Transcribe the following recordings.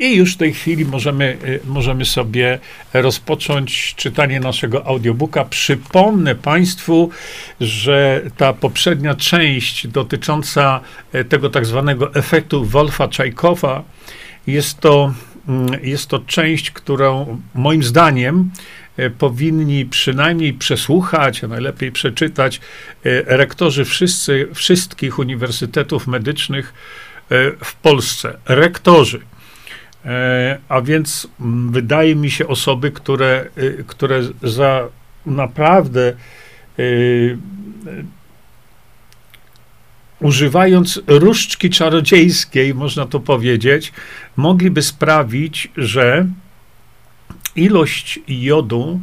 I już w tej chwili możemy, y, możemy sobie rozpocząć czytanie naszego audiobooka. Przypomnę Państwu, że ta poprzednia część dotycząca y, tego tak zwanego efektu Wolfa Czajkowa jest to, mm, jest to część, którą moim zdaniem y, powinni przynajmniej przesłuchać, a najlepiej przeczytać rektorzy wszyscy, wszystkich uniwersytetów medycznych w Polsce. Rektorzy. E, a więc mm, wydaje mi się osoby, które, y, które za naprawdę y, używając różdżki czarodziejskiej, można to powiedzieć, mogliby sprawić, że ilość jodu,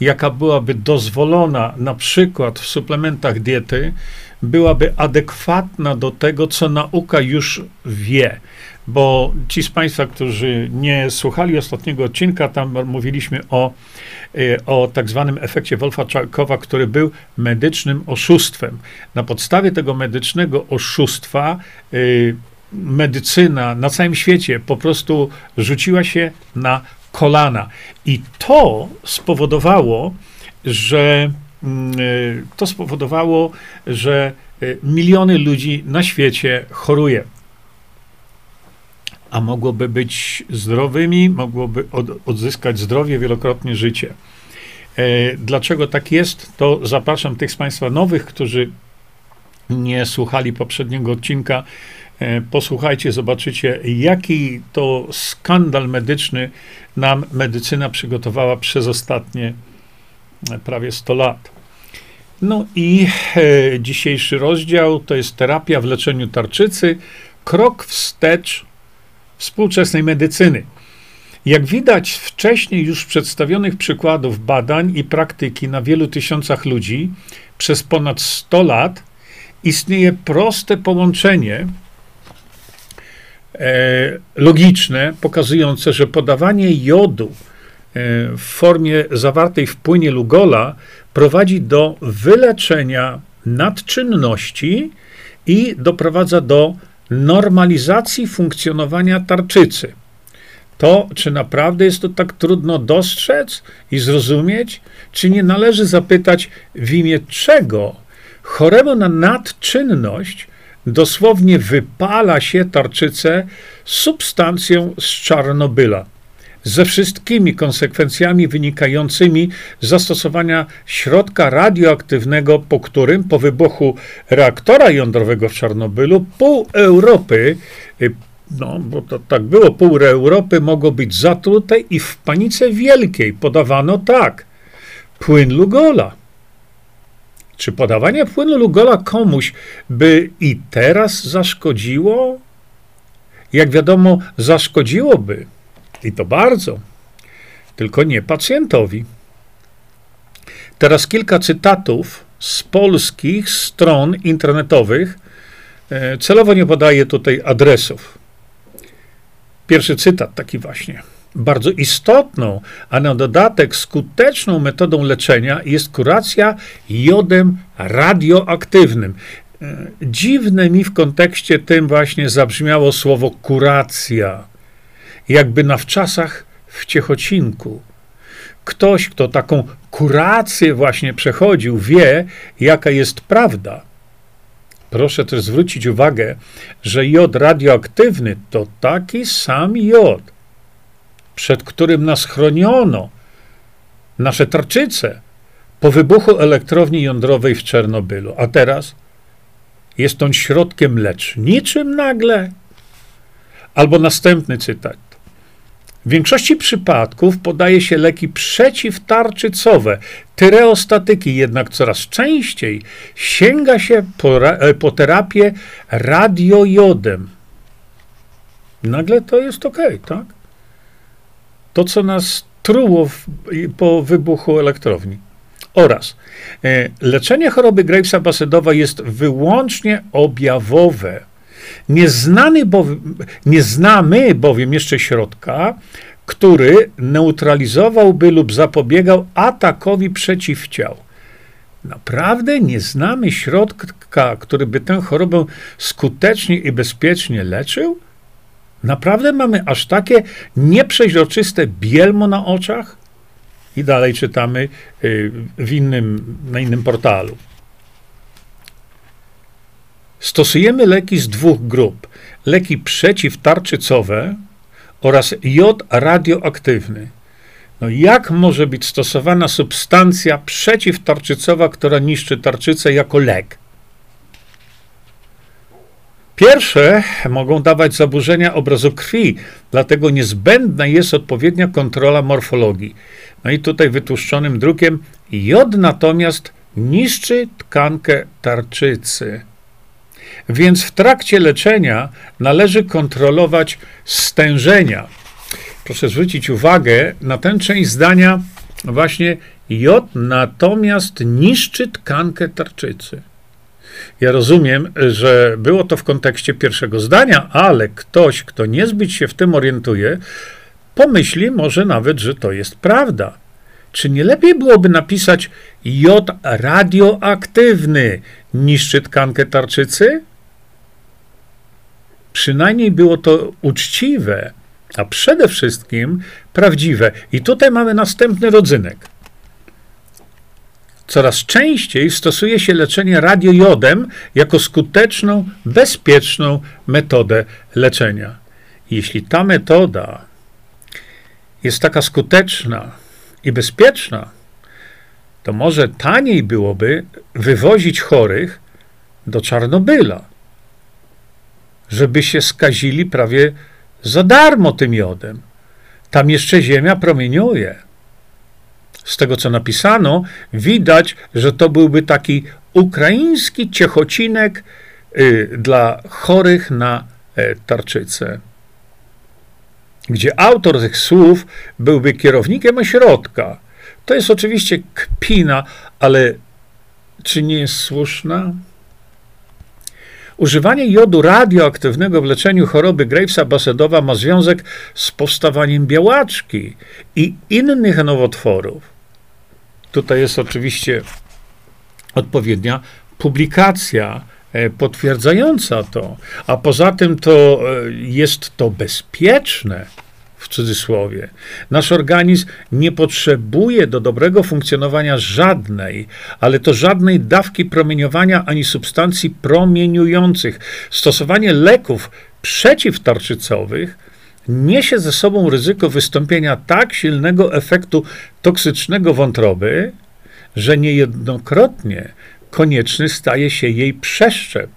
jaka byłaby dozwolona na przykład w suplementach diety, byłaby adekwatna do tego, co nauka już wie bo ci z Państwa, którzy nie słuchali ostatniego odcinka, tam mówiliśmy o, y, o tak zwanym efekcie Wolfa-Czarkowa, który był medycznym oszustwem. Na podstawie tego medycznego oszustwa y, medycyna na całym świecie po prostu rzuciła się na kolana. I to spowodowało, że mm, y, to spowodowało, że miliony ludzi na świecie choruje a mogłoby być zdrowymi, mogłoby od, odzyskać zdrowie, wielokrotnie życie. E, dlaczego tak jest, to zapraszam tych z Państwa nowych, którzy nie słuchali poprzedniego odcinka. E, posłuchajcie, zobaczycie, jaki to skandal medyczny nam medycyna przygotowała przez ostatnie e, prawie 100 lat. No i dzisiejszy rozdział to jest terapia w leczeniu tarczycy. Krok wstecz współczesnej medycyny. Jak widać wcześniej już przedstawionych przykładów badań i praktyki na wielu tysiącach ludzi przez ponad 100 lat, istnieje proste połączenie e, logiczne, pokazujące, że podawanie jodu e, w formie zawartej w płynie Lugola prowadzi do wyleczenia nadczynności i doprowadza do normalizacji funkcjonowania tarczycy. To, czy naprawdę jest to tak trudno dostrzec i zrozumieć, czy nie należy zapytać, w imię czego choremu na nadczynność dosłownie wypala się tarczycę substancją z Czarnobyla ze wszystkimi konsekwencjami wynikającymi z zastosowania środka radioaktywnego, po którym po wybuchu reaktora jądrowego w Czarnobylu pół Europy, y, no bo to tak było, pół Europy mogło być zatrute i w panice wielkiej podawano tak, płyn Lugola. Czy podawanie płynu Lugola komuś by i teraz zaszkodziło? Jak wiadomo, zaszkodziłoby i to bardzo. Tylko nie pacjentowi. Teraz kilka cytatów z polskich stron internetowych. E, celowo nie podaję tutaj adresów. Pierwszy cytat taki właśnie. Bardzo istotną, a na dodatek skuteczną metodą leczenia jest kuracja jodem radioaktywnym. E, dziwne mi w kontekście tym właśnie zabrzmiało słowo kuracja jakby na wczasach w Ciechocinku. Ktoś, kto taką kurację właśnie przechodził, wie, jaka jest prawda. Proszę też zwrócić uwagę, że jod radioaktywny to taki sam jod, przed którym nas chroniono, nasze tarczyce, po wybuchu elektrowni jądrowej w Czernobylu. A teraz jest on środkiem leczniczym nagle? Albo następny cytat. W większości przypadków podaje się leki przeciwtarczycowe, tyreostatyki, jednak coraz częściej sięga się po, e, po terapię radiojodem. Nagle to jest ok, tak? To, co nas truło w, po wybuchu elektrowni. Oraz e, leczenie choroby Gravesa Basedowa jest wyłącznie objawowe. Nie, znany bowiem, nie znamy bowiem jeszcze środka, który neutralizowałby lub zapobiegał atakowi przeciwciał. Naprawdę nie znamy środka, który by tę chorobę skutecznie i bezpiecznie leczył? Naprawdę mamy aż takie nieprzeźroczyste bielmo na oczach? I dalej czytamy y, w innym, na innym portalu. Stosujemy leki z dwóch grup: leki przeciwtarczycowe oraz jod radioaktywny. No jak może być stosowana substancja przeciwtarczycowa, która niszczy tarczycę jako lek? Pierwsze mogą dawać zaburzenia obrazu krwi, dlatego niezbędna jest odpowiednia kontrola morfologii. No i tutaj wytłuszczonym drukiem jod natomiast niszczy tkankę tarczycy. Więc w trakcie leczenia należy kontrolować stężenia. Proszę zwrócić uwagę na tę część zdania, właśnie jod natomiast niszczy tkankę tarczycy. Ja rozumiem, że było to w kontekście pierwszego zdania, ale ktoś, kto niezbyt się w tym orientuje, pomyśli może nawet, że to jest prawda. Czy nie lepiej byłoby napisać jod radioaktywny niszczy tkankę tarczycy? Przynajmniej było to uczciwe, a przede wszystkim prawdziwe. I tutaj mamy następny rodzynek. Coraz częściej stosuje się leczenie radiojodem jako skuteczną, bezpieczną metodę leczenia. Jeśli ta metoda jest taka skuteczna i bezpieczna, to może taniej byłoby wywozić chorych do Czarnobyla, żeby się skazili prawie za darmo tym jodem. Tam jeszcze ziemia promieniuje z tego co napisano, widać, że to byłby taki ukraiński ciechocinek y, dla chorych na e, tarczycę. Gdzie autor tych słów byłby kierownikiem ośrodka. To jest oczywiście kpina, ale czy nie jest słuszna? Używanie jodu radioaktywnego w leczeniu choroby Gravesa Basedowa ma związek z powstawaniem białaczki i innych nowotworów. Tutaj jest oczywiście odpowiednia publikacja potwierdzająca to, a poza tym to e, jest to bezpieczne w cudzysłowie. Nasz organizm nie potrzebuje do dobrego funkcjonowania żadnej, ale to żadnej dawki promieniowania ani substancji promieniujących. Stosowanie leków przeciwtarczycowych niesie ze sobą ryzyko wystąpienia tak silnego efektu toksycznego wątroby, że niejednokrotnie konieczny staje się jej przeszczep,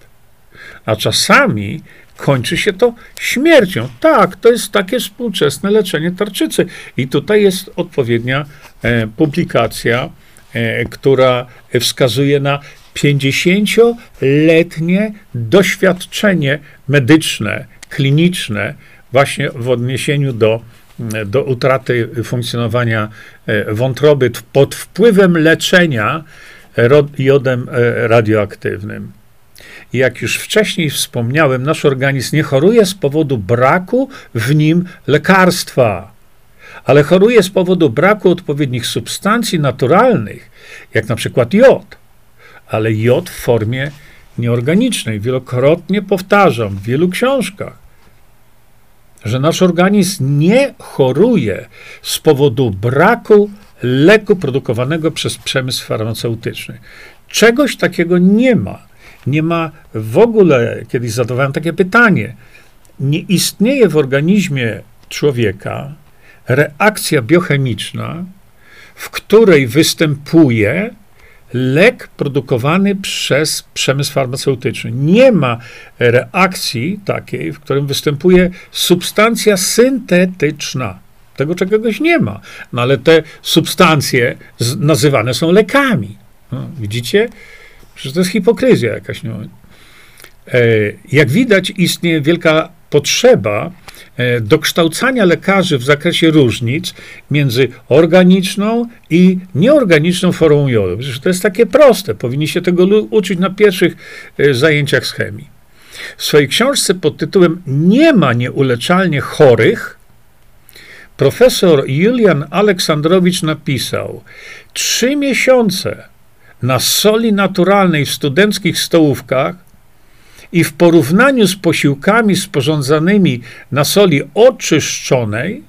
a czasami kończy się to śmiercią. Tak, to jest takie współczesne leczenie tarczycy. I tutaj jest odpowiednia e, publikacja, e, która wskazuje na 50-letnie doświadczenie medyczne, kliniczne właśnie w odniesieniu do, do utraty funkcjonowania e, wątroby pod wpływem leczenia jodem e, radioaktywnym. Jak już wcześniej wspomniałem, nasz organizm nie choruje z powodu braku w nim lekarstwa, ale choruje z powodu braku odpowiednich substancji naturalnych, jak na przykład jod, ale jod w formie nieorganicznej. Wielokrotnie powtarzam w wielu książkach że nasz organizm nie choruje z powodu braku leku produkowanego przez przemysł farmaceutyczny. Czegoś takiego nie ma. Nie ma w ogóle, kiedyś zadawałem takie pytanie, nie istnieje w organizmie człowieka reakcja biochemiczna, w której występuje lek produkowany przez przemysł farmaceutyczny. Nie ma reakcji takiej, w którym występuje substancja syntetyczna. Tego czegoś nie ma. No ale te substancje nazywane są lekami. No, widzicie? Przecież to jest hipokryzja jakaś. No. E, jak widać, istnieje wielka potrzeba E, dokształcania lekarzy w zakresie różnic między organiczną i nieorganiczną formą jodu. Przecież to jest takie proste. Powinni się tego uczyć na pierwszych e, zajęciach z chemii. W swojej książce pod tytułem Nie ma nieuleczalnie chorych profesor Julian Aleksandrowicz napisał: Trzy miesiące na soli naturalnej w studenckich stołówkach i w porównaniu z posiłkami sporządzanymi na soli oczyszczonej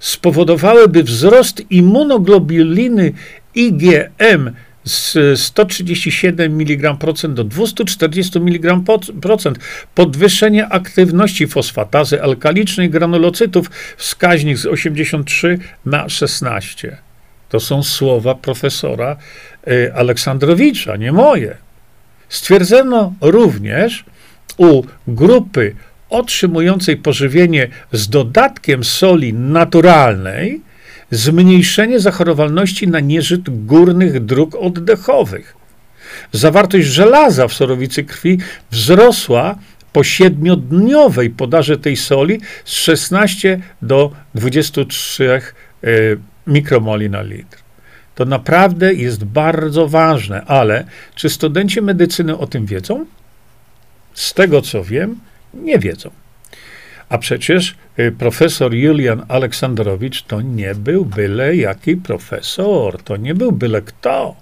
spowodowałyby wzrost immunoglobuliny IgM z 137 mg do 240 mg podwyższenie aktywności fosfatazy alkalicznej granulocytów, wskaźnik z 83 na 16. To są słowa profesora y, Aleksandrowicza, nie moje. Stwierdzono również u grupy otrzymującej pożywienie z dodatkiem soli naturalnej zmniejszenie zachorowalności na nieżyt górnych dróg oddechowych. Zawartość żelaza w sorowicy krwi wzrosła po siedmiodniowej podarze tej soli z 16 do 23 e, mikromoli na litr. To naprawdę jest bardzo ważne, ale czy studenci medycyny o tym wiedzą? Z tego co wiem, nie wiedzą. A przecież y, profesor Julian Aleksandrowicz to nie był byle jaki profesor, to nie był byle kto.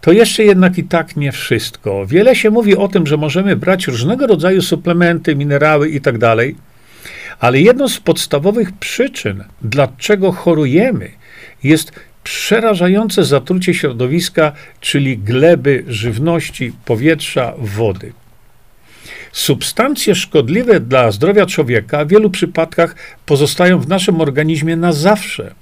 To jeszcze jednak i tak nie wszystko. Wiele się mówi o tym, że możemy brać różnego rodzaju suplementy, minerały i tak ale jedną z podstawowych przyczyn, dlaczego chorujemy, jest przerażające zatrucie środowiska, czyli gleby, żywności, powietrza, wody. Substancje szkodliwe dla zdrowia człowieka w wielu przypadkach pozostają w naszym organizmie na zawsze.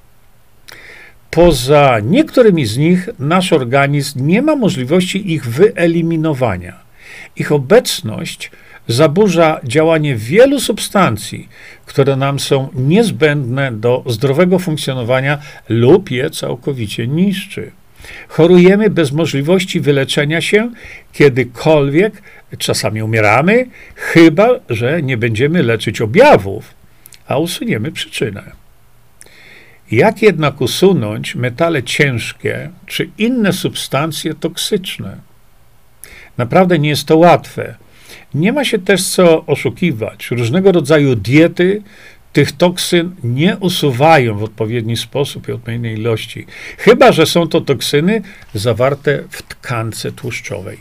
Poza niektórymi z nich nasz organizm nie ma możliwości ich wyeliminowania. Ich obecność zaburza działanie wielu substancji, które nam są niezbędne do zdrowego funkcjonowania lub je całkowicie niszczy. Chorujemy bez możliwości wyleczenia się kiedykolwiek, czasami umieramy, chyba że nie będziemy leczyć objawów, a usuniemy przyczynę. Jak jednak usunąć metale ciężkie czy inne substancje toksyczne? Naprawdę nie jest to łatwe. Nie ma się też co oszukiwać. Różnego rodzaju diety tych toksyn nie usuwają w odpowiedni sposób i odpowiedniej ilości, chyba że są to toksyny zawarte w tkance tłuszczowej.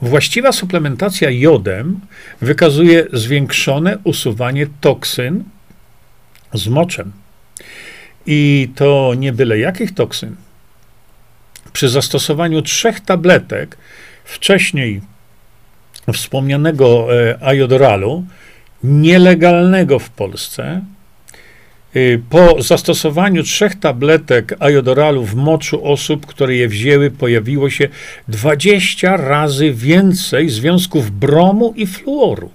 Właściwa suplementacja jodem wykazuje zwiększone usuwanie toksyn z moczem. I to nie byle jakich toksyn. Przy zastosowaniu trzech tabletek wcześniej wspomnianego e, ajodoralu, nielegalnego w Polsce, y, po zastosowaniu trzech tabletek ajodoralu w moczu osób, które je wzięły, pojawiło się 20 razy więcej związków bromu i fluoru.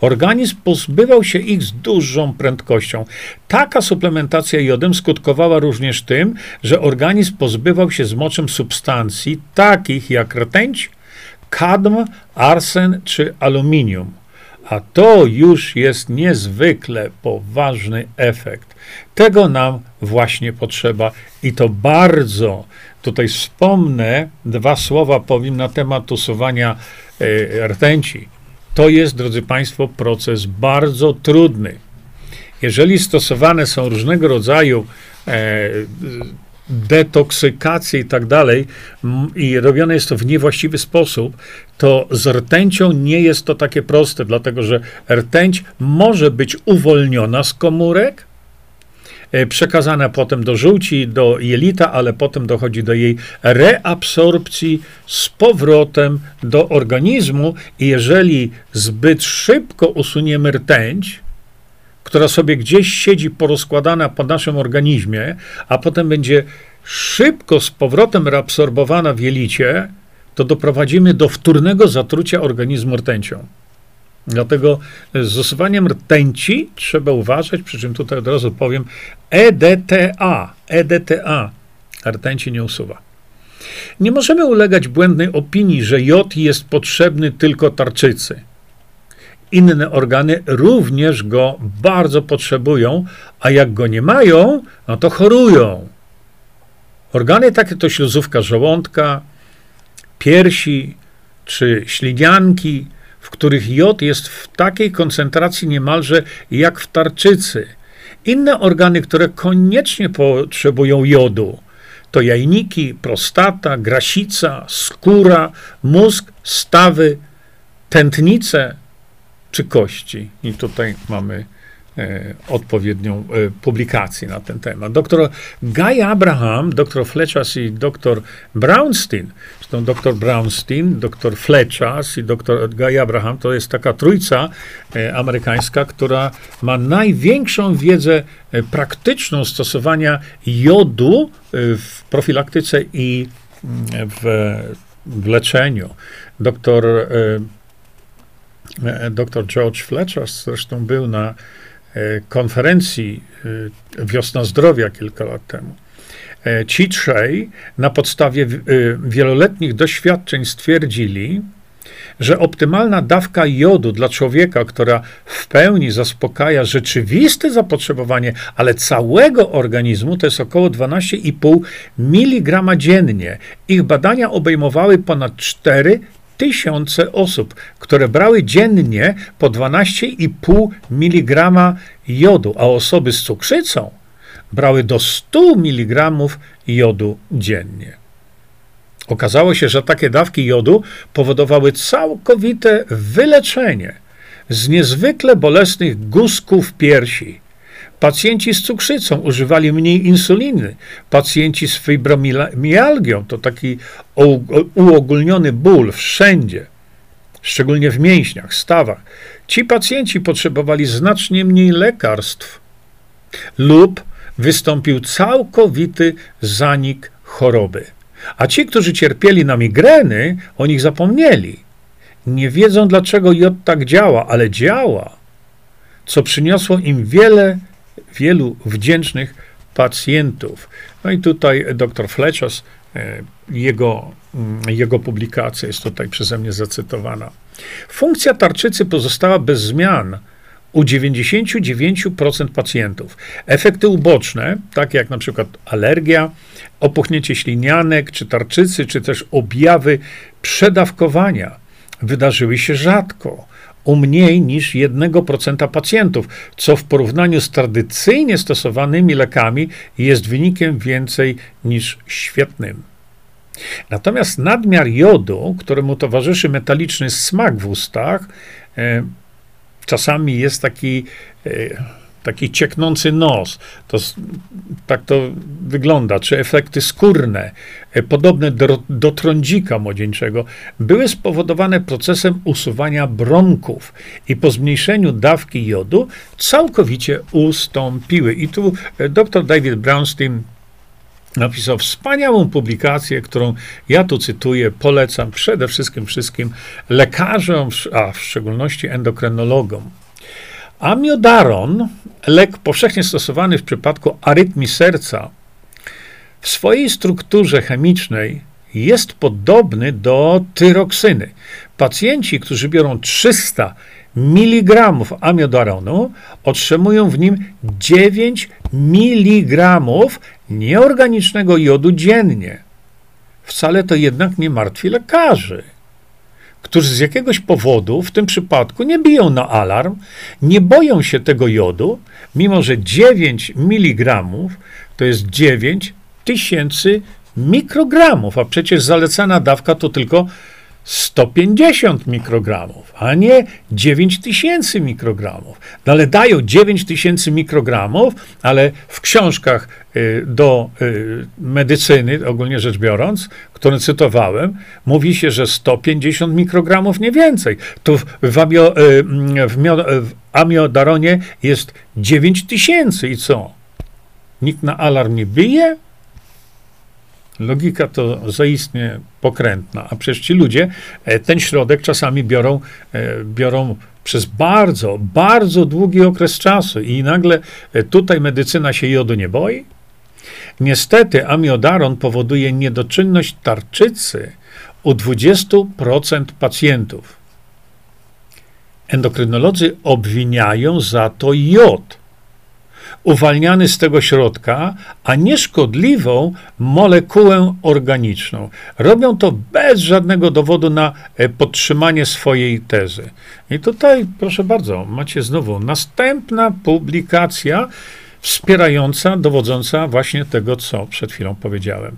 Organizm pozbywał się ich z dużą prędkością. Taka suplementacja jodem skutkowała również tym, że organizm pozbywał się z moczem substancji takich jak rtęć, kadm, arsen czy aluminium. A to już jest niezwykle poważny efekt. Tego nam właśnie potrzeba i to bardzo. Tutaj wspomnę dwa słowa, powiem na temat usuwania y, rtęci. To jest, drodzy Państwo, proces bardzo trudny. Jeżeli stosowane są różnego rodzaju e, detoksykację i tak dalej, i robione jest to w niewłaściwy sposób, to z rtęcią nie jest to takie proste, dlatego że rtęć może być uwolniona z komórek, e, przekazana potem do żółci, do jelita, ale potem dochodzi do jej reabsorpcji z powrotem do organizmu i jeżeli zbyt szybko usuniemy rtęć, która sobie gdzieś siedzi porozkładana po naszym organizmie, a potem będzie szybko z powrotem reabsorbowana w jelicie, to doprowadzimy do wtórnego zatrucia organizmu rtęcią. Dlatego z usuwaniem rtęci trzeba uważać, przy czym tutaj od razu powiem EDTA, EDTA, rtęci nie usuwa. Nie możemy ulegać błędnej opinii, że jod jest potrzebny tylko tarczycy inne organy również go bardzo potrzebują, a jak go nie mają, no to chorują. Organy takie to śluzówka żołądka, piersi czy ślinianki, w których jod jest w takiej koncentracji niemalże jak w tarczycy. Inne organy, które koniecznie potrzebują jodu, to jajniki, prostata, grasica, skóra, mózg, stawy, tętnice czy kości. I tutaj mamy E, odpowiednią e, publikację na ten temat. Doktor Guy Abraham, doktor Fletchers i doktor Brownstein, zresztą doktor Brownstein, doktor Fletchers i doktor Guy Abraham to jest taka trójca e, amerykańska, która ma największą wiedzę praktyczną stosowania jodu w profilaktyce i mm, w, w leczeniu. Doktor Dr George Fletcher zresztą był na E, konferencji e, Wiosna Zdrowia kilka lat temu. E, ci trzej na podstawie wieloletnich doświadczeń stwierdzili, że optymalna dawka jodu dla człowieka, która w pełni zaspokaja rzeczywiste zapotrzebowanie, ale całego organizmu, to jest około 12,5 mg dziennie. Ich badania obejmowały ponad 4 tysiące osób, które brały dziennie po 12,5 mg jodu, a osoby z cukrzycą brały do 100 mg jodu dziennie. Okazało się, że takie dawki jodu powodowały całkowite wyleczenie z niezwykle bolesnych guzków piersi, Pacjenci z cukrzycą używali mniej insuliny. Pacjenci z fibromialgią to taki uogólniony ból wszędzie, szczególnie w mięśniach, stawach. Ci pacjenci potrzebowali znacznie mniej lekarstw lub wystąpił całkowity zanik choroby. A ci, którzy cierpieli na migreny, o nich zapomnieli. Nie wiedzą, dlaczego jod tak działa, ale działa, co przyniosło im wiele wielu wdzięcznych pacjentów. No i tutaj dr Flechas, e, jego, mm, jego publikacja jest tutaj przeze mnie zacytowana. Funkcja tarczycy pozostała bez zmian u 99% pacjentów. Efekty uboczne, takie jak na przykład alergia, opuchnięcie ślinianek, czy tarczycy, czy też objawy przedawkowania, wydarzyły się rzadko u mniej niż 1% pacjentów, co w porównaniu z tradycyjnie stosowanymi lekami jest wynikiem więcej niż świetnym. Natomiast nadmiar jodu, któremu towarzyszy metaliczny smak w ustach, e, czasami jest taki e, taki cieknący nos. To, tak to wygląda. Czy efekty skórne, e, podobne do, do trądzika młodzieńczego, były spowodowane procesem usuwania bronków i po zmniejszeniu dawki jodu całkowicie ustąpiły. I tu e, dr David Brownstein napisał wspaniałą publikację, którą ja tu cytuję, polecam przede wszystkim wszystkim lekarzom, a w szczególności endokrynologom. Amiodaron, lek powszechnie stosowany w przypadku arytmii serca, w swojej strukturze chemicznej jest podobny do tyroksyny. Pacjenci, którzy biorą 300 mg amiodaronu, otrzymują w nim 9 mg nieorganicznego jodu dziennie. Wcale to jednak nie martwi lekarzy którzy z jakiegoś powodu w tym przypadku nie biją na alarm, nie boją się tego jodu, mimo że 9 mg to jest 9 tysięcy mikrogramów, a przecież zalecana dawka to tylko 150 mikrogramów, a nie 9000 mikrogramów. No ale dają 9000 mikrogramów, ale w książkach y, do y, medycyny, ogólnie rzecz biorąc, które cytowałem, mówi się, że 150 mikrogramów nie więcej. Tu w, amio, y, w, w amiodaronie jest 9000 i co? Nikt na alarm nie bije? Logika to zaistnie pokrętna, a przecież ci ludzie e, ten środek czasami biorą, e, biorą przez bardzo, bardzo długi okres czasu i nagle e, tutaj medycyna się jodu nie boi. Niestety amiodaron powoduje niedoczynność tarczycy u 20% pacjentów. Endokrynolodzy obwiniają za to jod uwalniany z tego środka, a nieszkodliwą molekułę organiczną. Robią to bez żadnego dowodu na e, podtrzymanie swojej tezy. I tutaj, proszę bardzo, macie znowu następna publikacja wspierająca, dowodząca właśnie tego, co przed chwilą powiedziałem.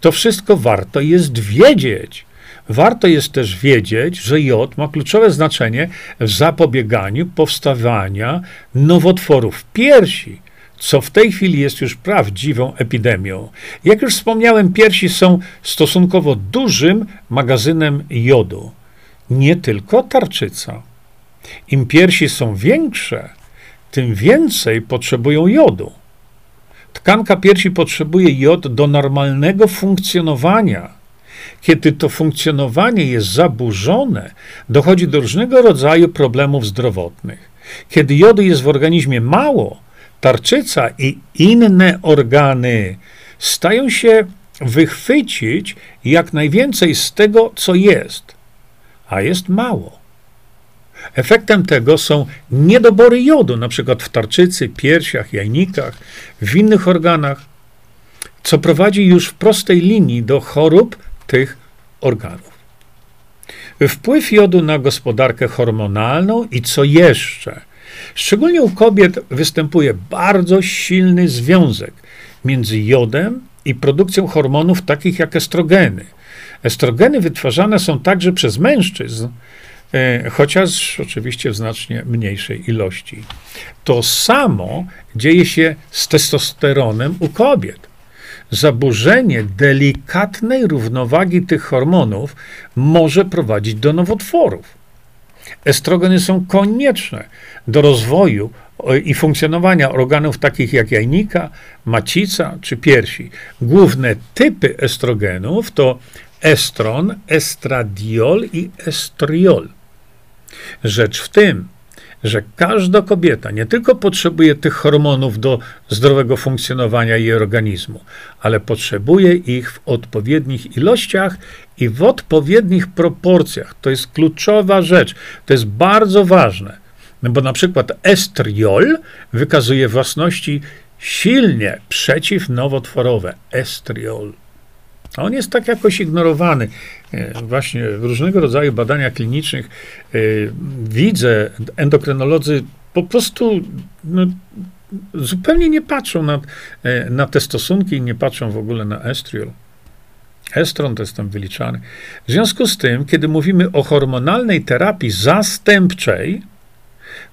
To wszystko warto jest wiedzieć. Warto jest też wiedzieć, że jod ma kluczowe znaczenie w zapobieganiu powstawania nowotworów piersi, co w tej chwili jest już prawdziwą epidemią. Jak już wspomniałem, piersi są stosunkowo dużym magazynem jodu. Nie tylko tarczyca. Im piersi są większe, tym więcej potrzebują jodu. Tkanka piersi potrzebuje jod do normalnego funkcjonowania. Kiedy to funkcjonowanie jest zaburzone, dochodzi do różnego rodzaju problemów zdrowotnych. Kiedy jodu jest w organizmie mało, tarczyca i inne organy stają się wychwycić jak najwięcej z tego, co jest, a jest mało. Efektem tego są niedobory jodu, na przykład w tarczycy, piersiach, jajnikach, w innych organach, co prowadzi już w prostej linii do chorób tych organów. Wpływ jodu na gospodarkę hormonalną i co jeszcze? Szczególnie u kobiet występuje bardzo silny związek między jodem i produkcją hormonów takich jak estrogeny. Estrogeny wytwarzane są także przez mężczyzn, E, chociaż oczywiście w znacznie mniejszej ilości. To samo dzieje się z testosteronem u kobiet. Zaburzenie delikatnej równowagi tych hormonów może prowadzić do nowotworów. Estrogeny są konieczne do rozwoju i funkcjonowania organów takich jak jajnika, macica czy piersi. Główne typy estrogenów to estron, estradiol i estriol. Rzecz w tym, że każda kobieta nie tylko potrzebuje tych hormonów do zdrowego funkcjonowania jej organizmu, ale potrzebuje ich w odpowiednich ilościach i w odpowiednich proporcjach. To jest kluczowa rzecz, to jest bardzo ważne. No bo na przykład estriol wykazuje własności silnie przeciwnowotworowe. Estriol. On jest tak jakoś ignorowany. E, właśnie w różnego rodzaju badaniach klinicznych e, widzę, endokrynolodzy po prostu no, zupełnie nie patrzą na, e, na te stosunki i nie patrzą w ogóle na estriol. Estron to jest tam wyliczany. W związku z tym, kiedy mówimy o hormonalnej terapii zastępczej,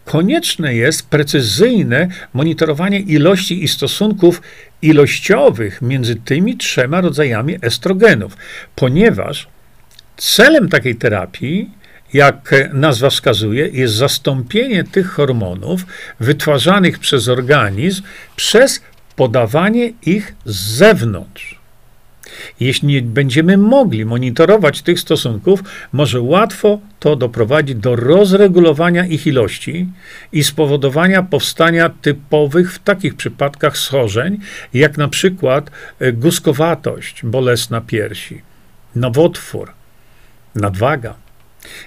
konieczne jest precyzyjne monitorowanie ilości i stosunków ilościowych między tymi trzema rodzajami estrogenów, ponieważ celem takiej terapii, jak nazwa wskazuje, jest zastąpienie tych hormonów wytwarzanych przez organizm przez podawanie ich z zewnątrz. Jeśli nie będziemy mogli monitorować tych stosunków, może łatwo to doprowadzić do rozregulowania ich ilości i spowodowania powstania typowych w takich przypadkach schorzeń, jak na przykład e, guskowatość, bolesna piersi, nowotwór, nadwaga.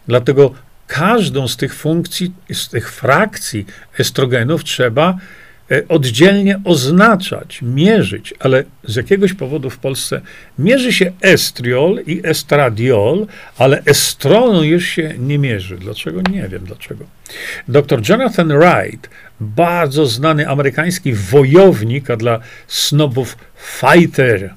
Dlatego każdą z tych funkcji, z tych frakcji estrogenów trzeba oddzielnie oznaczać, mierzyć, ale z jakiegoś powodu w Polsce mierzy się estriol i estradiol, ale estronu już się nie mierzy. Dlaczego? Nie wiem dlaczego. Dr Jonathan Wright, bardzo znany amerykański wojownik, a dla snobów fighter,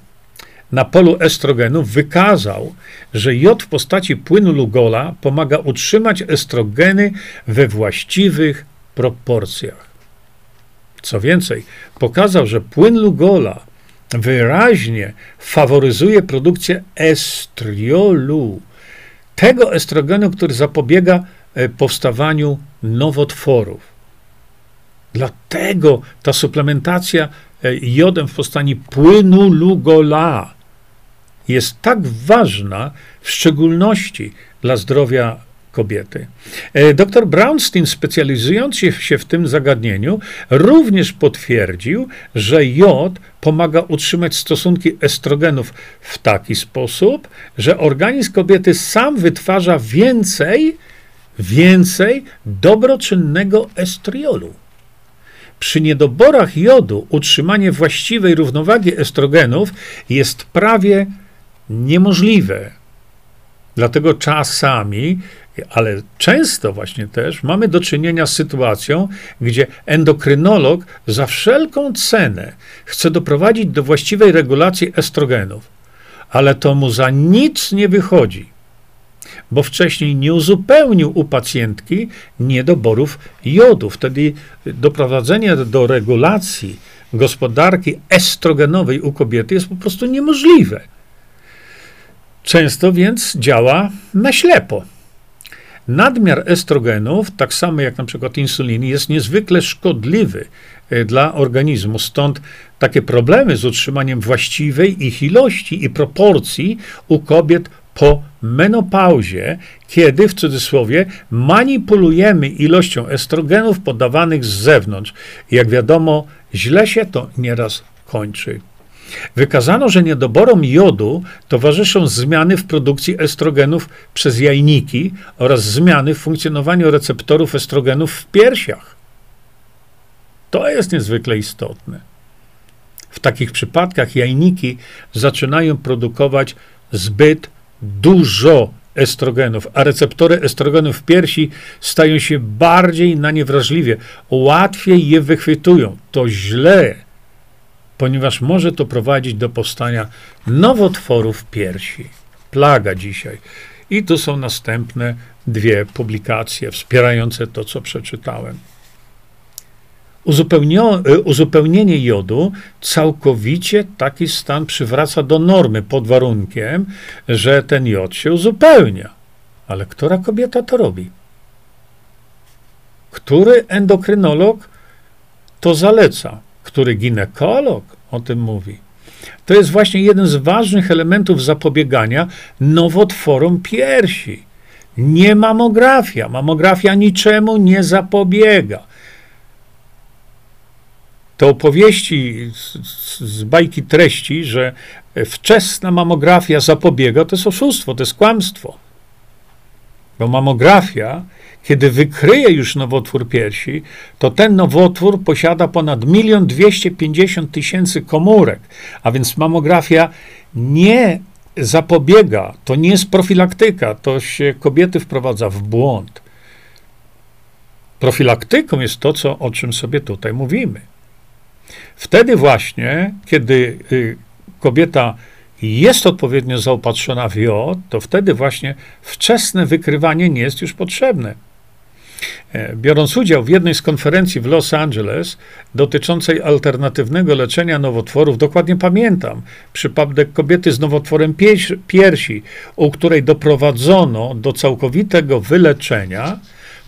na polu estrogenów wykazał, że jod w postaci płynu Lugola pomaga utrzymać estrogeny we właściwych proporcjach. Co więcej, pokazał, że płyn Lugola wyraźnie faworyzuje produkcję estriolu, tego estrogenu, który zapobiega e, powstawaniu nowotworów. Dlatego ta suplementacja e, jodem w postaci płynu Lugola jest tak ważna, w szczególności dla zdrowia kobiety. E, Dr Brownstein, specjalizując się w tym zagadnieniu, również potwierdził, że jod pomaga utrzymać stosunki estrogenów w taki sposób, że organizm kobiety sam wytwarza więcej, więcej dobroczynnego estriolu. Przy niedoborach jodu utrzymanie właściwej równowagi estrogenów jest prawie niemożliwe Dlatego czasami, ale często właśnie też mamy do czynienia z sytuacją, gdzie endokrynolog za wszelką cenę chce doprowadzić do właściwej regulacji estrogenów, ale to mu za nic nie wychodzi, bo wcześniej nie uzupełnił u pacjentki niedoborów jodu. Wtedy doprowadzenie do regulacji gospodarki estrogenowej u kobiety jest po prostu niemożliwe. Często więc działa na ślepo. Nadmiar estrogenów, tak samo jak na przykład insuliny, jest niezwykle szkodliwy e, dla organizmu. Stąd takie problemy z utrzymaniem właściwej ich ilości i proporcji u kobiet po menopauzie, kiedy w cudzysłowie manipulujemy ilością estrogenów podawanych z zewnątrz. Jak wiadomo, źle się to nieraz kończy. Wykazano, że niedoborom jodu towarzyszą zmiany w produkcji estrogenów przez jajniki oraz zmiany w funkcjonowaniu receptorów estrogenów w piersiach. To jest niezwykle istotne. W takich przypadkach jajniki zaczynają produkować zbyt dużo estrogenów, a receptory estrogenów w piersi stają się bardziej na nie wrażliwie, łatwiej je wychwytują. To źle ponieważ może to prowadzić do powstania nowotworów piersi. Plaga dzisiaj. I tu są następne dwie publikacje wspierające to, co przeczytałem. Y, uzupełnienie jodu całkowicie taki stan przywraca do normy pod warunkiem, że ten jod się uzupełnia. Ale która kobieta to robi? Który endokrynolog to zaleca? Który ginekolog o tym mówi. To jest właśnie jeden z ważnych elementów zapobiegania nowotworom piersi. Nie mamografia. Mamografia niczemu nie zapobiega. To opowieści z, z bajki treści, że wczesna mamografia zapobiega, to jest oszustwo, to jest kłamstwo. Bo mamografia kiedy wykryje już nowotwór piersi, to ten nowotwór posiada ponad 1 250 tysięcy komórek, a więc mamografia nie zapobiega, to nie jest profilaktyka, to się kobiety wprowadza w błąd. Profilaktyką jest to, co, o czym sobie tutaj mówimy. Wtedy właśnie, kiedy y, kobieta jest odpowiednio zaopatrzona w jod, to wtedy właśnie wczesne wykrywanie nie jest już potrzebne. E, biorąc udział w jednej z konferencji w Los Angeles dotyczącej alternatywnego leczenia nowotworów, dokładnie pamiętam przypadek kobiety z nowotworem piersi, u której doprowadzono do całkowitego wyleczenia,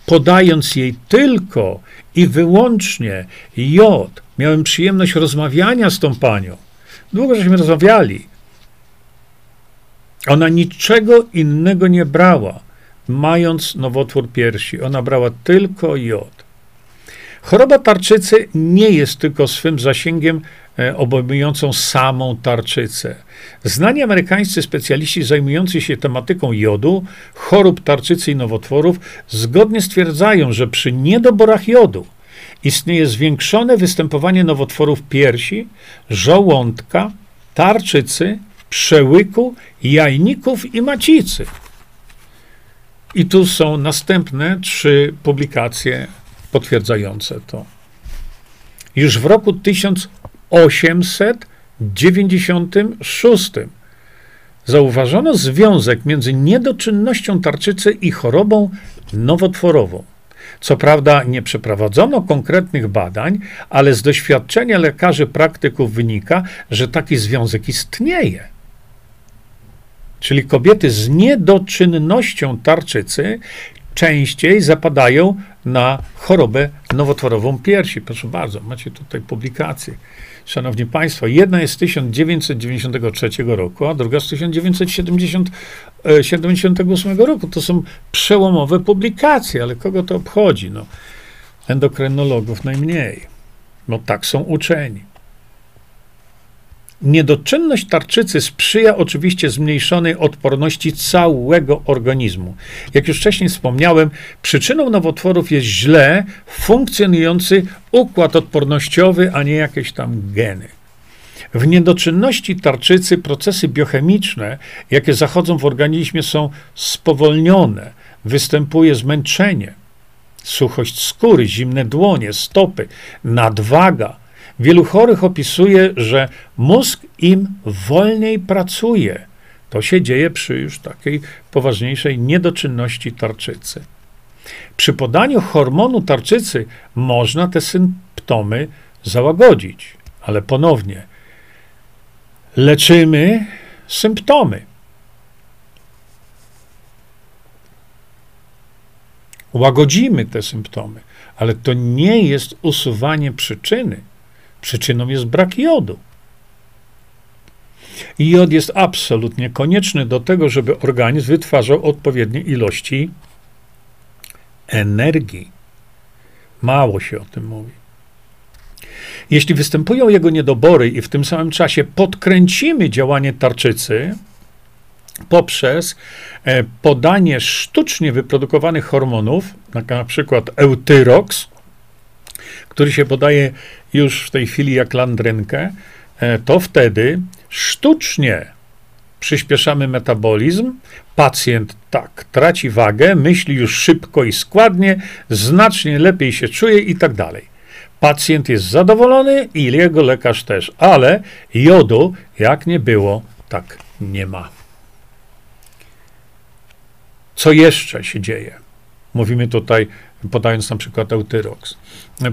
podając jej tylko i wyłącznie jod. Miałem przyjemność rozmawiania z tą panią. Długo żeśmy rozmawiali. Ona niczego innego nie brała mając nowotwór piersi. Ona brała tylko jod. Choroba tarczycy nie jest tylko swym zasięgiem e, obejmującą samą tarczycę. Znani amerykańscy specjaliści zajmujący się tematyką jodu, chorób tarczycy i nowotworów zgodnie stwierdzają, że przy niedoborach jodu istnieje zwiększone występowanie nowotworów piersi, żołądka, tarczycy, przełyku, jajników i macicy. I tu są następne trzy publikacje potwierdzające to. Już w roku 1896 zauważono związek między niedoczynnością tarczycy i chorobą nowotworową. Co prawda nie przeprowadzono konkretnych badań, ale z doświadczenia lekarzy praktyków wynika, że taki związek istnieje. Czyli kobiety z niedoczynnością tarczycy częściej zapadają na chorobę nowotworową piersi. Proszę bardzo, macie tutaj publikację. Szanowni Państwo, jedna jest z 1993 roku, a druga z 1978 roku. To są przełomowe publikacje, ale kogo to obchodzi? No, endokrynologów najmniej. No tak są uczeni. Niedoczynność tarczycy sprzyja oczywiście zmniejszonej odporności całego organizmu. Jak już wcześniej wspomniałem, przyczyną nowotworów jest źle funkcjonujący układ odpornościowy, a nie jakieś tam geny. W niedoczynności tarczycy procesy biochemiczne, jakie zachodzą w organizmie, są spowolnione, występuje zmęczenie, suchość skóry, zimne dłonie, stopy, nadwaga. Wielu chorych opisuje, że mózg im wolniej pracuje. To się dzieje przy już takiej poważniejszej niedoczynności tarczycy. Przy podaniu hormonu tarczycy można te symptomy załagodzić, ale ponownie leczymy symptomy. Łagodzimy te symptomy, ale to nie jest usuwanie przyczyny. Przyczyną jest brak jodu. Jod jest absolutnie konieczny do tego, żeby organizm wytwarzał odpowiednie ilości energii. Mało się o tym mówi. Jeśli występują jego niedobory i w tym samym czasie podkręcimy działanie tarczycy poprzez e, podanie sztucznie wyprodukowanych hormonów, na przykład eutyrox, który się podaje już w tej chwili jak landrynkę, e, to wtedy sztucznie przyspieszamy metabolizm, pacjent tak traci wagę, myśli już szybko i składnie, znacznie lepiej się czuje i tak dalej. Pacjent jest zadowolony i jego lekarz też, ale jodu, jak nie było, tak nie ma. Co jeszcze się dzieje? Mówimy tutaj, podając na przykład eutyrox.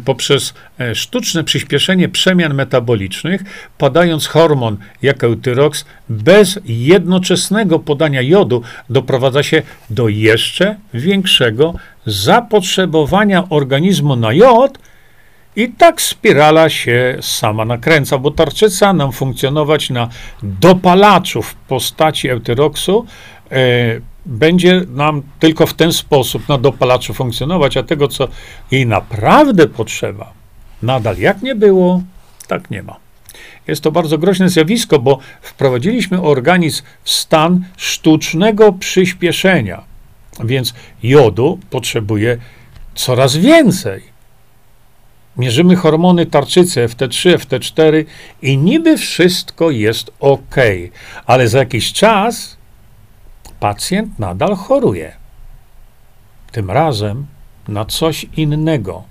Poprzez e, sztuczne przyspieszenie przemian metabolicznych, podając hormon jak eutyrox, bez jednoczesnego podania jodu, doprowadza się do jeszcze większego zapotrzebowania organizmu na jod, i tak spirala się sama nakręca, bo tarczyca nam funkcjonować na dopalaczu w postaci eutyroksu e, będzie nam tylko w ten sposób na dopalaczu funkcjonować, a tego, co jej naprawdę potrzeba, nadal jak nie było, tak nie ma. Jest to bardzo groźne zjawisko, bo wprowadziliśmy organizm w stan sztucznego przyspieszenia, więc jodu potrzebuje coraz więcej. Mierzymy hormony tarczycy FT3, FT4 i niby wszystko jest ok, ale za jakiś czas pacjent nadal choruje. Tym razem na coś innego.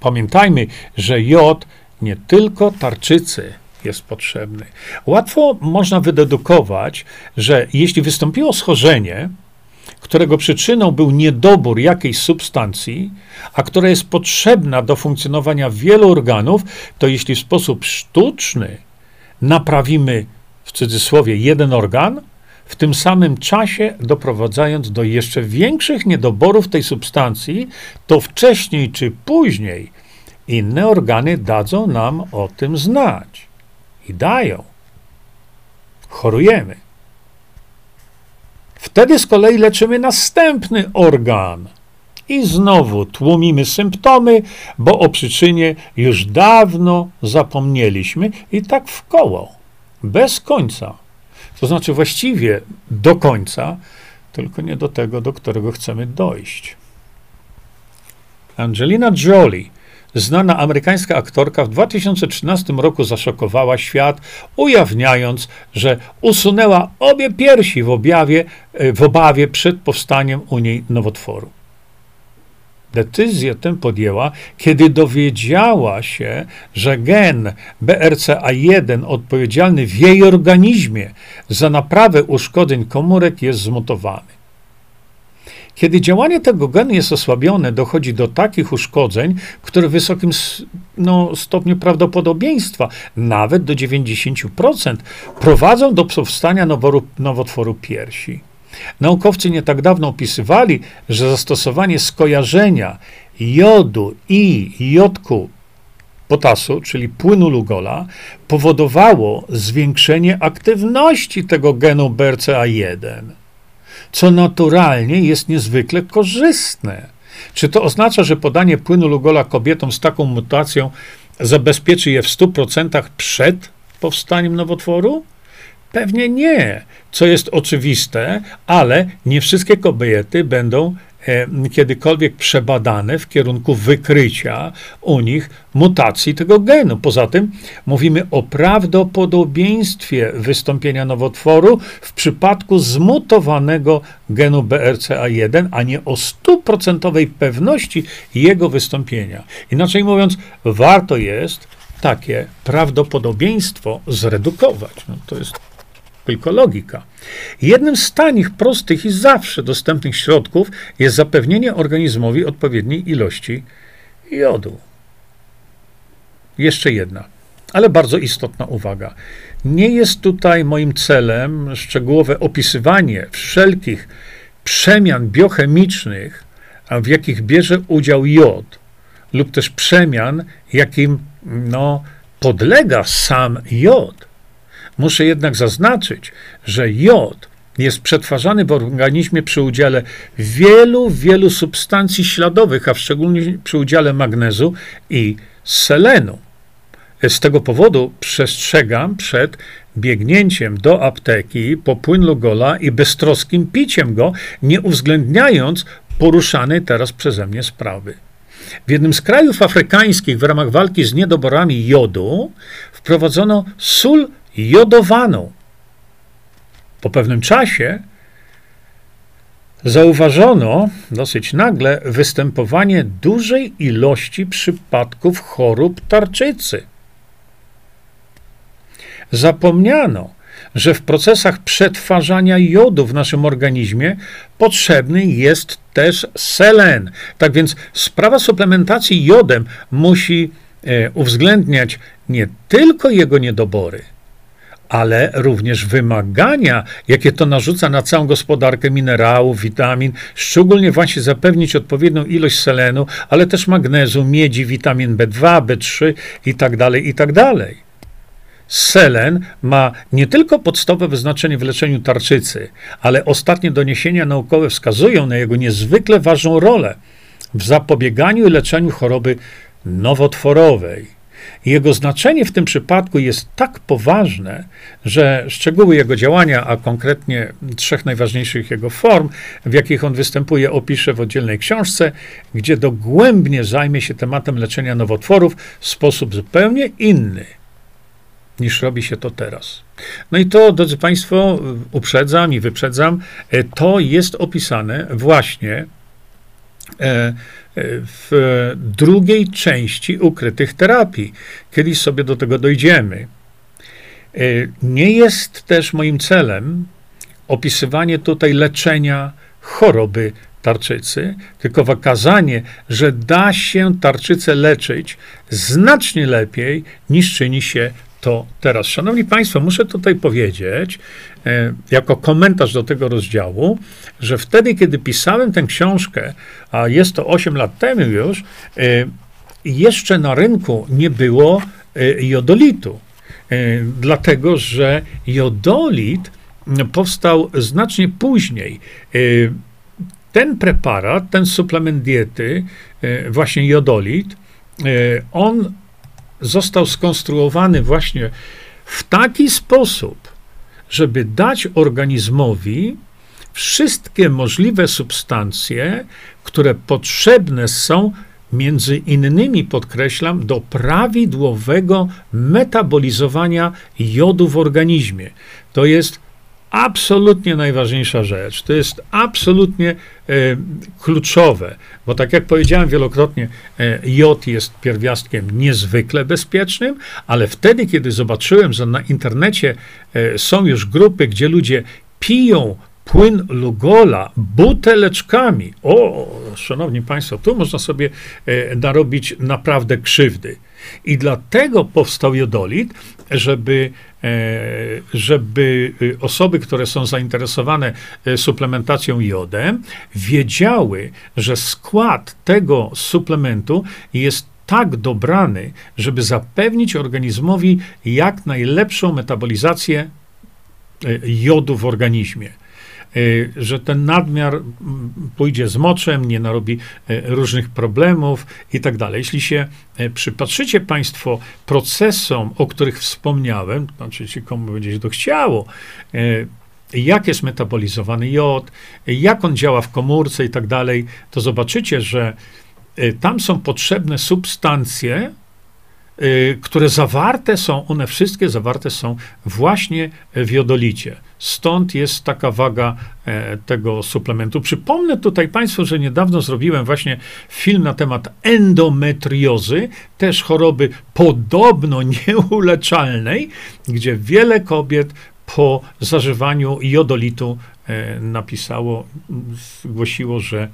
Pamiętajmy, że jod nie tylko tarczycy jest potrzebny. Łatwo można wydedukować, że jeśli wystąpiło schorzenie, którego przyczyną był niedobór jakiejś substancji, a która jest potrzebna do funkcjonowania wielu organów, to jeśli w sposób sztuczny naprawimy w cudzysłowie jeden organ, w tym samym czasie doprowadzając do jeszcze większych niedoborów tej substancji, to wcześniej czy później inne organy dadzą nam o tym znać. I dają. Chorujemy. Wtedy z kolei leczymy następny organ. I znowu tłumimy symptomy, bo o przyczynie już dawno zapomnieliśmy i tak w koło, bez końca. To znaczy właściwie do końca, tylko nie do tego, do którego chcemy dojść. Angelina Jolie Znana amerykańska aktorka w 2013 roku zaszokowała świat, ujawniając, że usunęła obie piersi w, objawie, w obawie przed powstaniem u niej nowotworu. Decyzję tę podjęła, kiedy dowiedziała się, że gen BRCA1 odpowiedzialny w jej organizmie za naprawę uszkodzeń komórek jest zmutowany. Kiedy działanie tego genu jest osłabione, dochodzi do takich uszkodzeń, które w wysokim no, stopniu prawdopodobieństwa, nawet do 90%, prowadzą do powstania noworu, nowotworu piersi. Naukowcy nie tak dawno opisywali, że zastosowanie skojarzenia jodu i jodku potasu, czyli płynu Lugola, powodowało zwiększenie aktywności tego genu BRCA1 co naturalnie jest niezwykle korzystne. Czy to oznacza, że podanie płynu Lugola kobietom z taką mutacją zabezpieczy je w 100% przed powstaniem nowotworu? Pewnie nie, co jest oczywiste, ale nie wszystkie kobiety będą kiedykolwiek przebadane w kierunku wykrycia u nich mutacji tego genu. Poza tym mówimy o prawdopodobieństwie wystąpienia nowotworu w przypadku zmutowanego genu BRCA1, a nie o stuprocentowej pewności jego wystąpienia. Inaczej mówiąc, warto jest takie prawdopodobieństwo zredukować. No, to jest tylko logika. Jednym z tanich, prostych i zawsze dostępnych środków jest zapewnienie organizmowi odpowiedniej ilości jodu. Jeszcze jedna, ale bardzo istotna uwaga. Nie jest tutaj moim celem szczegółowe opisywanie wszelkich przemian biochemicznych, w jakich bierze udział jod, lub też przemian, jakim no, podlega sam jod. Muszę jednak zaznaczyć, że jod jest przetwarzany w organizmie przy udziale wielu, wielu substancji śladowych, a szczególnie przy udziale magnezu i selenu. Z tego powodu przestrzegam przed biegnięciem do apteki po płyn Lugola i beztroskim piciem go, nie uwzględniając poruszanej teraz przeze mnie sprawy. W jednym z krajów afrykańskich w ramach walki z niedoborami jodu wprowadzono sól jodowaną. Po pewnym czasie zauważono dosyć nagle występowanie dużej ilości przypadków chorób tarczycy. Zapomniano, że w procesach przetwarzania jodu w naszym organizmie potrzebny jest też selen. Tak więc sprawa suplementacji jodem musi e, uwzględniać nie tylko jego niedobory, ale również wymagania, jakie to narzuca na całą gospodarkę minerałów, witamin, szczególnie właśnie zapewnić odpowiednią ilość selenu, ale też magnezu, miedzi, witamin B2, B3 i tak dalej, i tak dalej. Selen ma nie tylko podstawowe znaczenie w leczeniu tarczycy, ale ostatnie doniesienia naukowe wskazują na jego niezwykle ważną rolę w zapobieganiu i leczeniu choroby nowotworowej. Jego znaczenie w tym przypadku jest tak poważne, że szczegóły jego działania, a konkretnie trzech najważniejszych jego form, w jakich on występuje, opiszę w oddzielnej książce, gdzie dogłębnie zajmie się tematem leczenia nowotworów w sposób zupełnie inny niż robi się to teraz. No i to, drodzy Państwo, uprzedzam i wyprzedzam, e, to jest opisane właśnie w drugiej części ukrytych terapii. Kiedyś sobie do tego dojdziemy. Nie jest też moim celem opisywanie tutaj leczenia choroby tarczycy, tylko wykazanie, że da się tarczycę leczyć znacznie lepiej niż czyni się to teraz. Szanowni Państwo, muszę tutaj powiedzieć, e, jako komentarz do tego rozdziału, że wtedy, kiedy pisałem tę książkę, a jest to 8 lat temu już, e, jeszcze na rynku nie było e, jodolitu. Dlatego, że jodolit powstał znacznie później. Ten preparat, ten suplement diety, właśnie jodolit, on został skonstruowany właśnie w taki sposób, żeby dać organizmowi wszystkie możliwe substancje, które potrzebne są, między innymi, podkreślam, do prawidłowego metabolizowania jodu w organizmie. To jest absolutnie najważniejsza rzecz. To jest absolutnie e, kluczowe, bo tak jak powiedziałem wielokrotnie, e, jod jest pierwiastkiem niezwykle bezpiecznym, ale wtedy, kiedy zobaczyłem, że na internecie e, są już grupy, gdzie ludzie piją płyn Lugola buteleczkami. O, szanowni państwo, tu można sobie e, narobić naprawdę krzywdy. I dlatego powstał jodolit, żeby, e, żeby e, osoby, które są zainteresowane suplementacją jodem, wiedziały, że skład tego suplementu jest tak dobrany, żeby zapewnić organizmowi jak najlepszą metabolizację jodu w organizmie. Y, że ten nadmiar pójdzie z moczem, nie narobi y, różnych problemów i tak dalej. Jeśli się y, przypatrzycie Państwo procesom, o których wspomniałem, znaczy komu będzie się to chciało, jak jest metabolizowany jod, jak on działa w komórce i tak dalej, to zobaczycie, że tam są potrzebne substancje, które zawarte są, one wszystkie zawarte są właśnie w jodolicie. Stąd jest taka waga e, tego suplementu. Przypomnę tutaj Państwu, że niedawno zrobiłem właśnie film na temat endometriozy, też choroby podobno nieuleczalnej, gdzie wiele kobiet po zażywaniu jodolitu e, napisało, zgłosiło, że,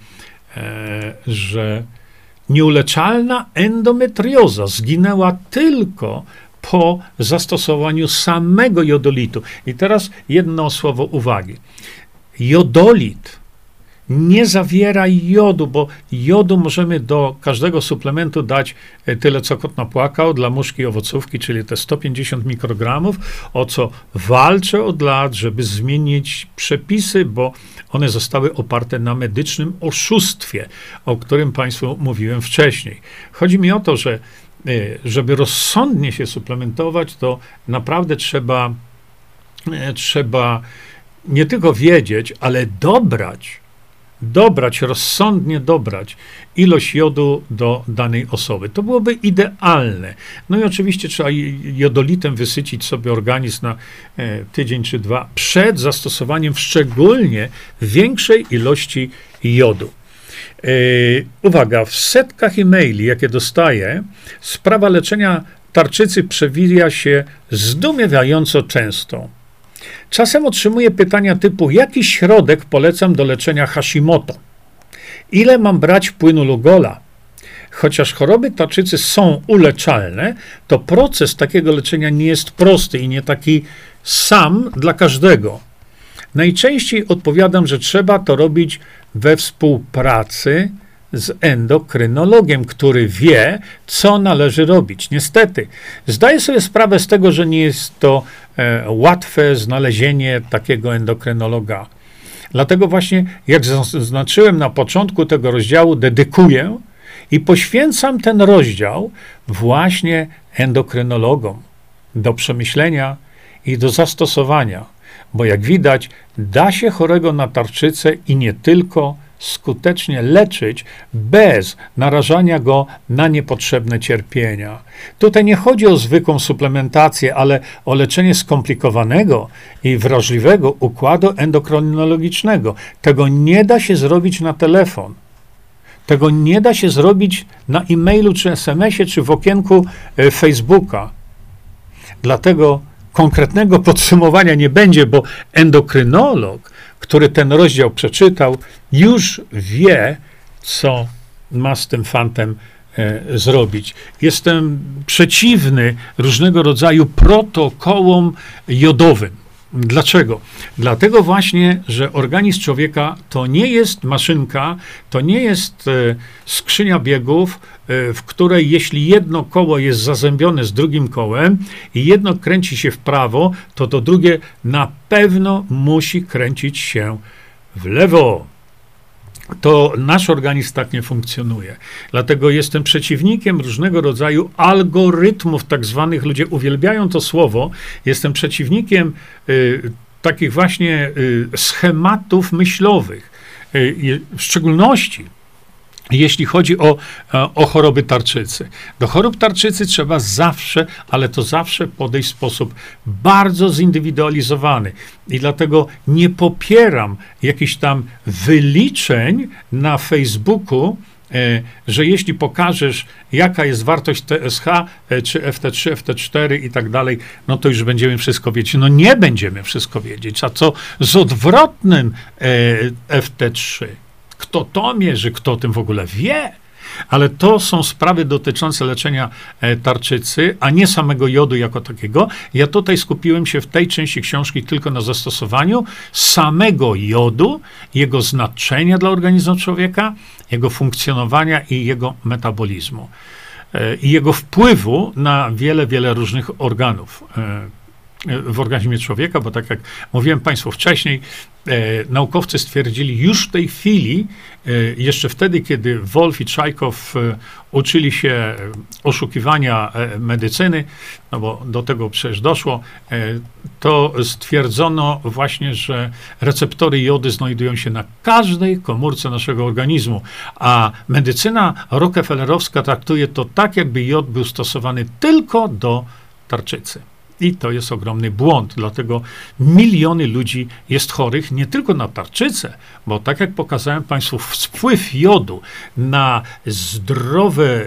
e, że nieuleczalna endometrioza zginęła tylko po zastosowaniu samego jodolitu. I teraz jedno słowo uwagi. Jodolit nie zawiera jodu, bo jodu możemy do każdego suplementu dać e, tyle, co kot napłakał dla muszki owocówki, czyli te 150 mikrogramów, o co walczę od lat, żeby zmienić przepisy, bo one zostały oparte na medycznym oszustwie, o którym Państwu mówiłem wcześniej. Chodzi mi o to, że e, żeby rozsądnie się suplementować, to naprawdę trzeba, e, trzeba nie tylko wiedzieć, ale dobrać dobrać, rozsądnie dobrać ilość jodu do danej osoby. To byłoby idealne. No i oczywiście trzeba jodolitem wysycić sobie organizm na e, tydzień czy dwa przed zastosowaniem szczególnie większej ilości jodu. E, uwaga, w setkach e-maili, jakie dostaję, sprawa leczenia tarczycy przewija się zdumiewająco często. Czasem otrzymuję pytania typu: jaki środek polecam do leczenia Hashimoto? Ile mam brać płynu Lugola? Chociaż choroby tarczycy są uleczalne, to proces takiego leczenia nie jest prosty i nie taki sam dla każdego. Najczęściej odpowiadam, że trzeba to robić we współpracy z endokrynologiem, który wie, co należy robić. Niestety, zdaję sobie sprawę z tego, że nie jest to e, łatwe znalezienie takiego endokrynologa. Dlatego właśnie, jak zaznaczyłem na początku tego rozdziału, dedykuję i poświęcam ten rozdział właśnie endokrynologom do przemyślenia i do zastosowania, bo jak widać, da się chorego na tarczycę i nie tylko skutecznie leczyć bez narażania go na niepotrzebne cierpienia. Tutaj nie chodzi o zwykłą suplementację, ale o leczenie skomplikowanego i wrażliwego układu endokrinologicznego. Tego nie da się zrobić na telefon. Tego nie da się zrobić na e-mailu, czy SMS-ie, czy w okienku e, Facebooka. Dlatego konkretnego podsumowania nie będzie, bo endokrynolog który ten rozdział przeczytał, już wie, co ma z tym fantem e, zrobić. Jestem przeciwny różnego rodzaju protokołom jodowym. Dlaczego? Dlatego właśnie, że organizm człowieka to nie jest maszynka, to nie jest e, skrzynia biegów, e, w której jeśli jedno koło jest zazębione z drugim kołem i jedno kręci się w prawo, to to drugie na pewno musi kręcić się w lewo to nasz organizm tak nie funkcjonuje. Dlatego jestem przeciwnikiem różnego rodzaju algorytmów, tak zwanych, ludzie uwielbiają to słowo. Jestem przeciwnikiem y, takich właśnie y, schematów myślowych. Y, w szczególności jeśli chodzi o, e, o choroby tarczycy. Do chorób tarczycy trzeba zawsze, ale to zawsze podejść w sposób bardzo zindywidualizowany. I dlatego nie popieram jakichś tam wyliczeń na Facebooku, e, że jeśli pokażesz, jaka jest wartość TSH, e, czy FT3, FT4 i tak dalej, no to już będziemy wszystko wiedzieć. No nie będziemy wszystko wiedzieć. A co z odwrotnym FT3? Kto to mierzy, kto o tym w ogóle wie? Ale to są sprawy dotyczące leczenia e, tarczycy, a nie samego jodu jako takiego. Ja tutaj skupiłem się w tej części książki tylko na zastosowaniu samego jodu, jego znaczenia dla organizmu człowieka, jego funkcjonowania i jego metabolizmu. E, I jego wpływu na wiele, wiele różnych organów. E, w organizmie człowieka, bo tak jak mówiłem Państwu wcześniej, e, naukowcy stwierdzili już w tej chwili, e, jeszcze wtedy, kiedy Wolf i Czajkow e, uczyli się oszukiwania e, medycyny, no bo do tego przecież doszło, e, to stwierdzono właśnie, że receptory jody znajdują się na każdej komórce naszego organizmu, a medycyna rockefellerowska traktuje to tak, jakby jod był stosowany tylko do tarczycy. I to jest ogromny błąd, dlatego miliony ludzi jest chorych nie tylko na tarczycę, bo tak jak pokazałem Państwu, wpływ jodu na zdrowe,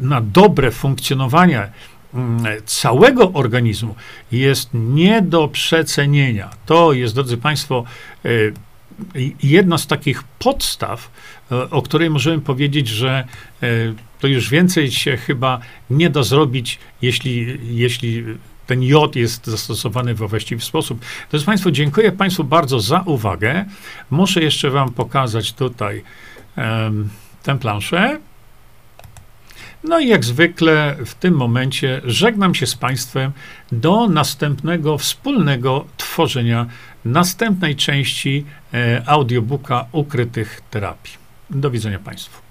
na dobre funkcjonowanie mm, całego organizmu jest nie do przecenienia. To jest, drodzy Państwo, y, jedna z takich podstaw, y, o której możemy powiedzieć, że y, to już więcej się chyba nie da zrobić, jeśli, jeśli ten jod jest zastosowany we właściwy sposób. Drodzy Państwo, dziękuję Państwu bardzo za uwagę. Muszę jeszcze Wam pokazać tutaj um, tę planszę. No i jak zwykle w tym momencie żegnam się z Państwem do następnego wspólnego tworzenia następnej części e, audiobooka ukrytych terapii. Do widzenia Państwu.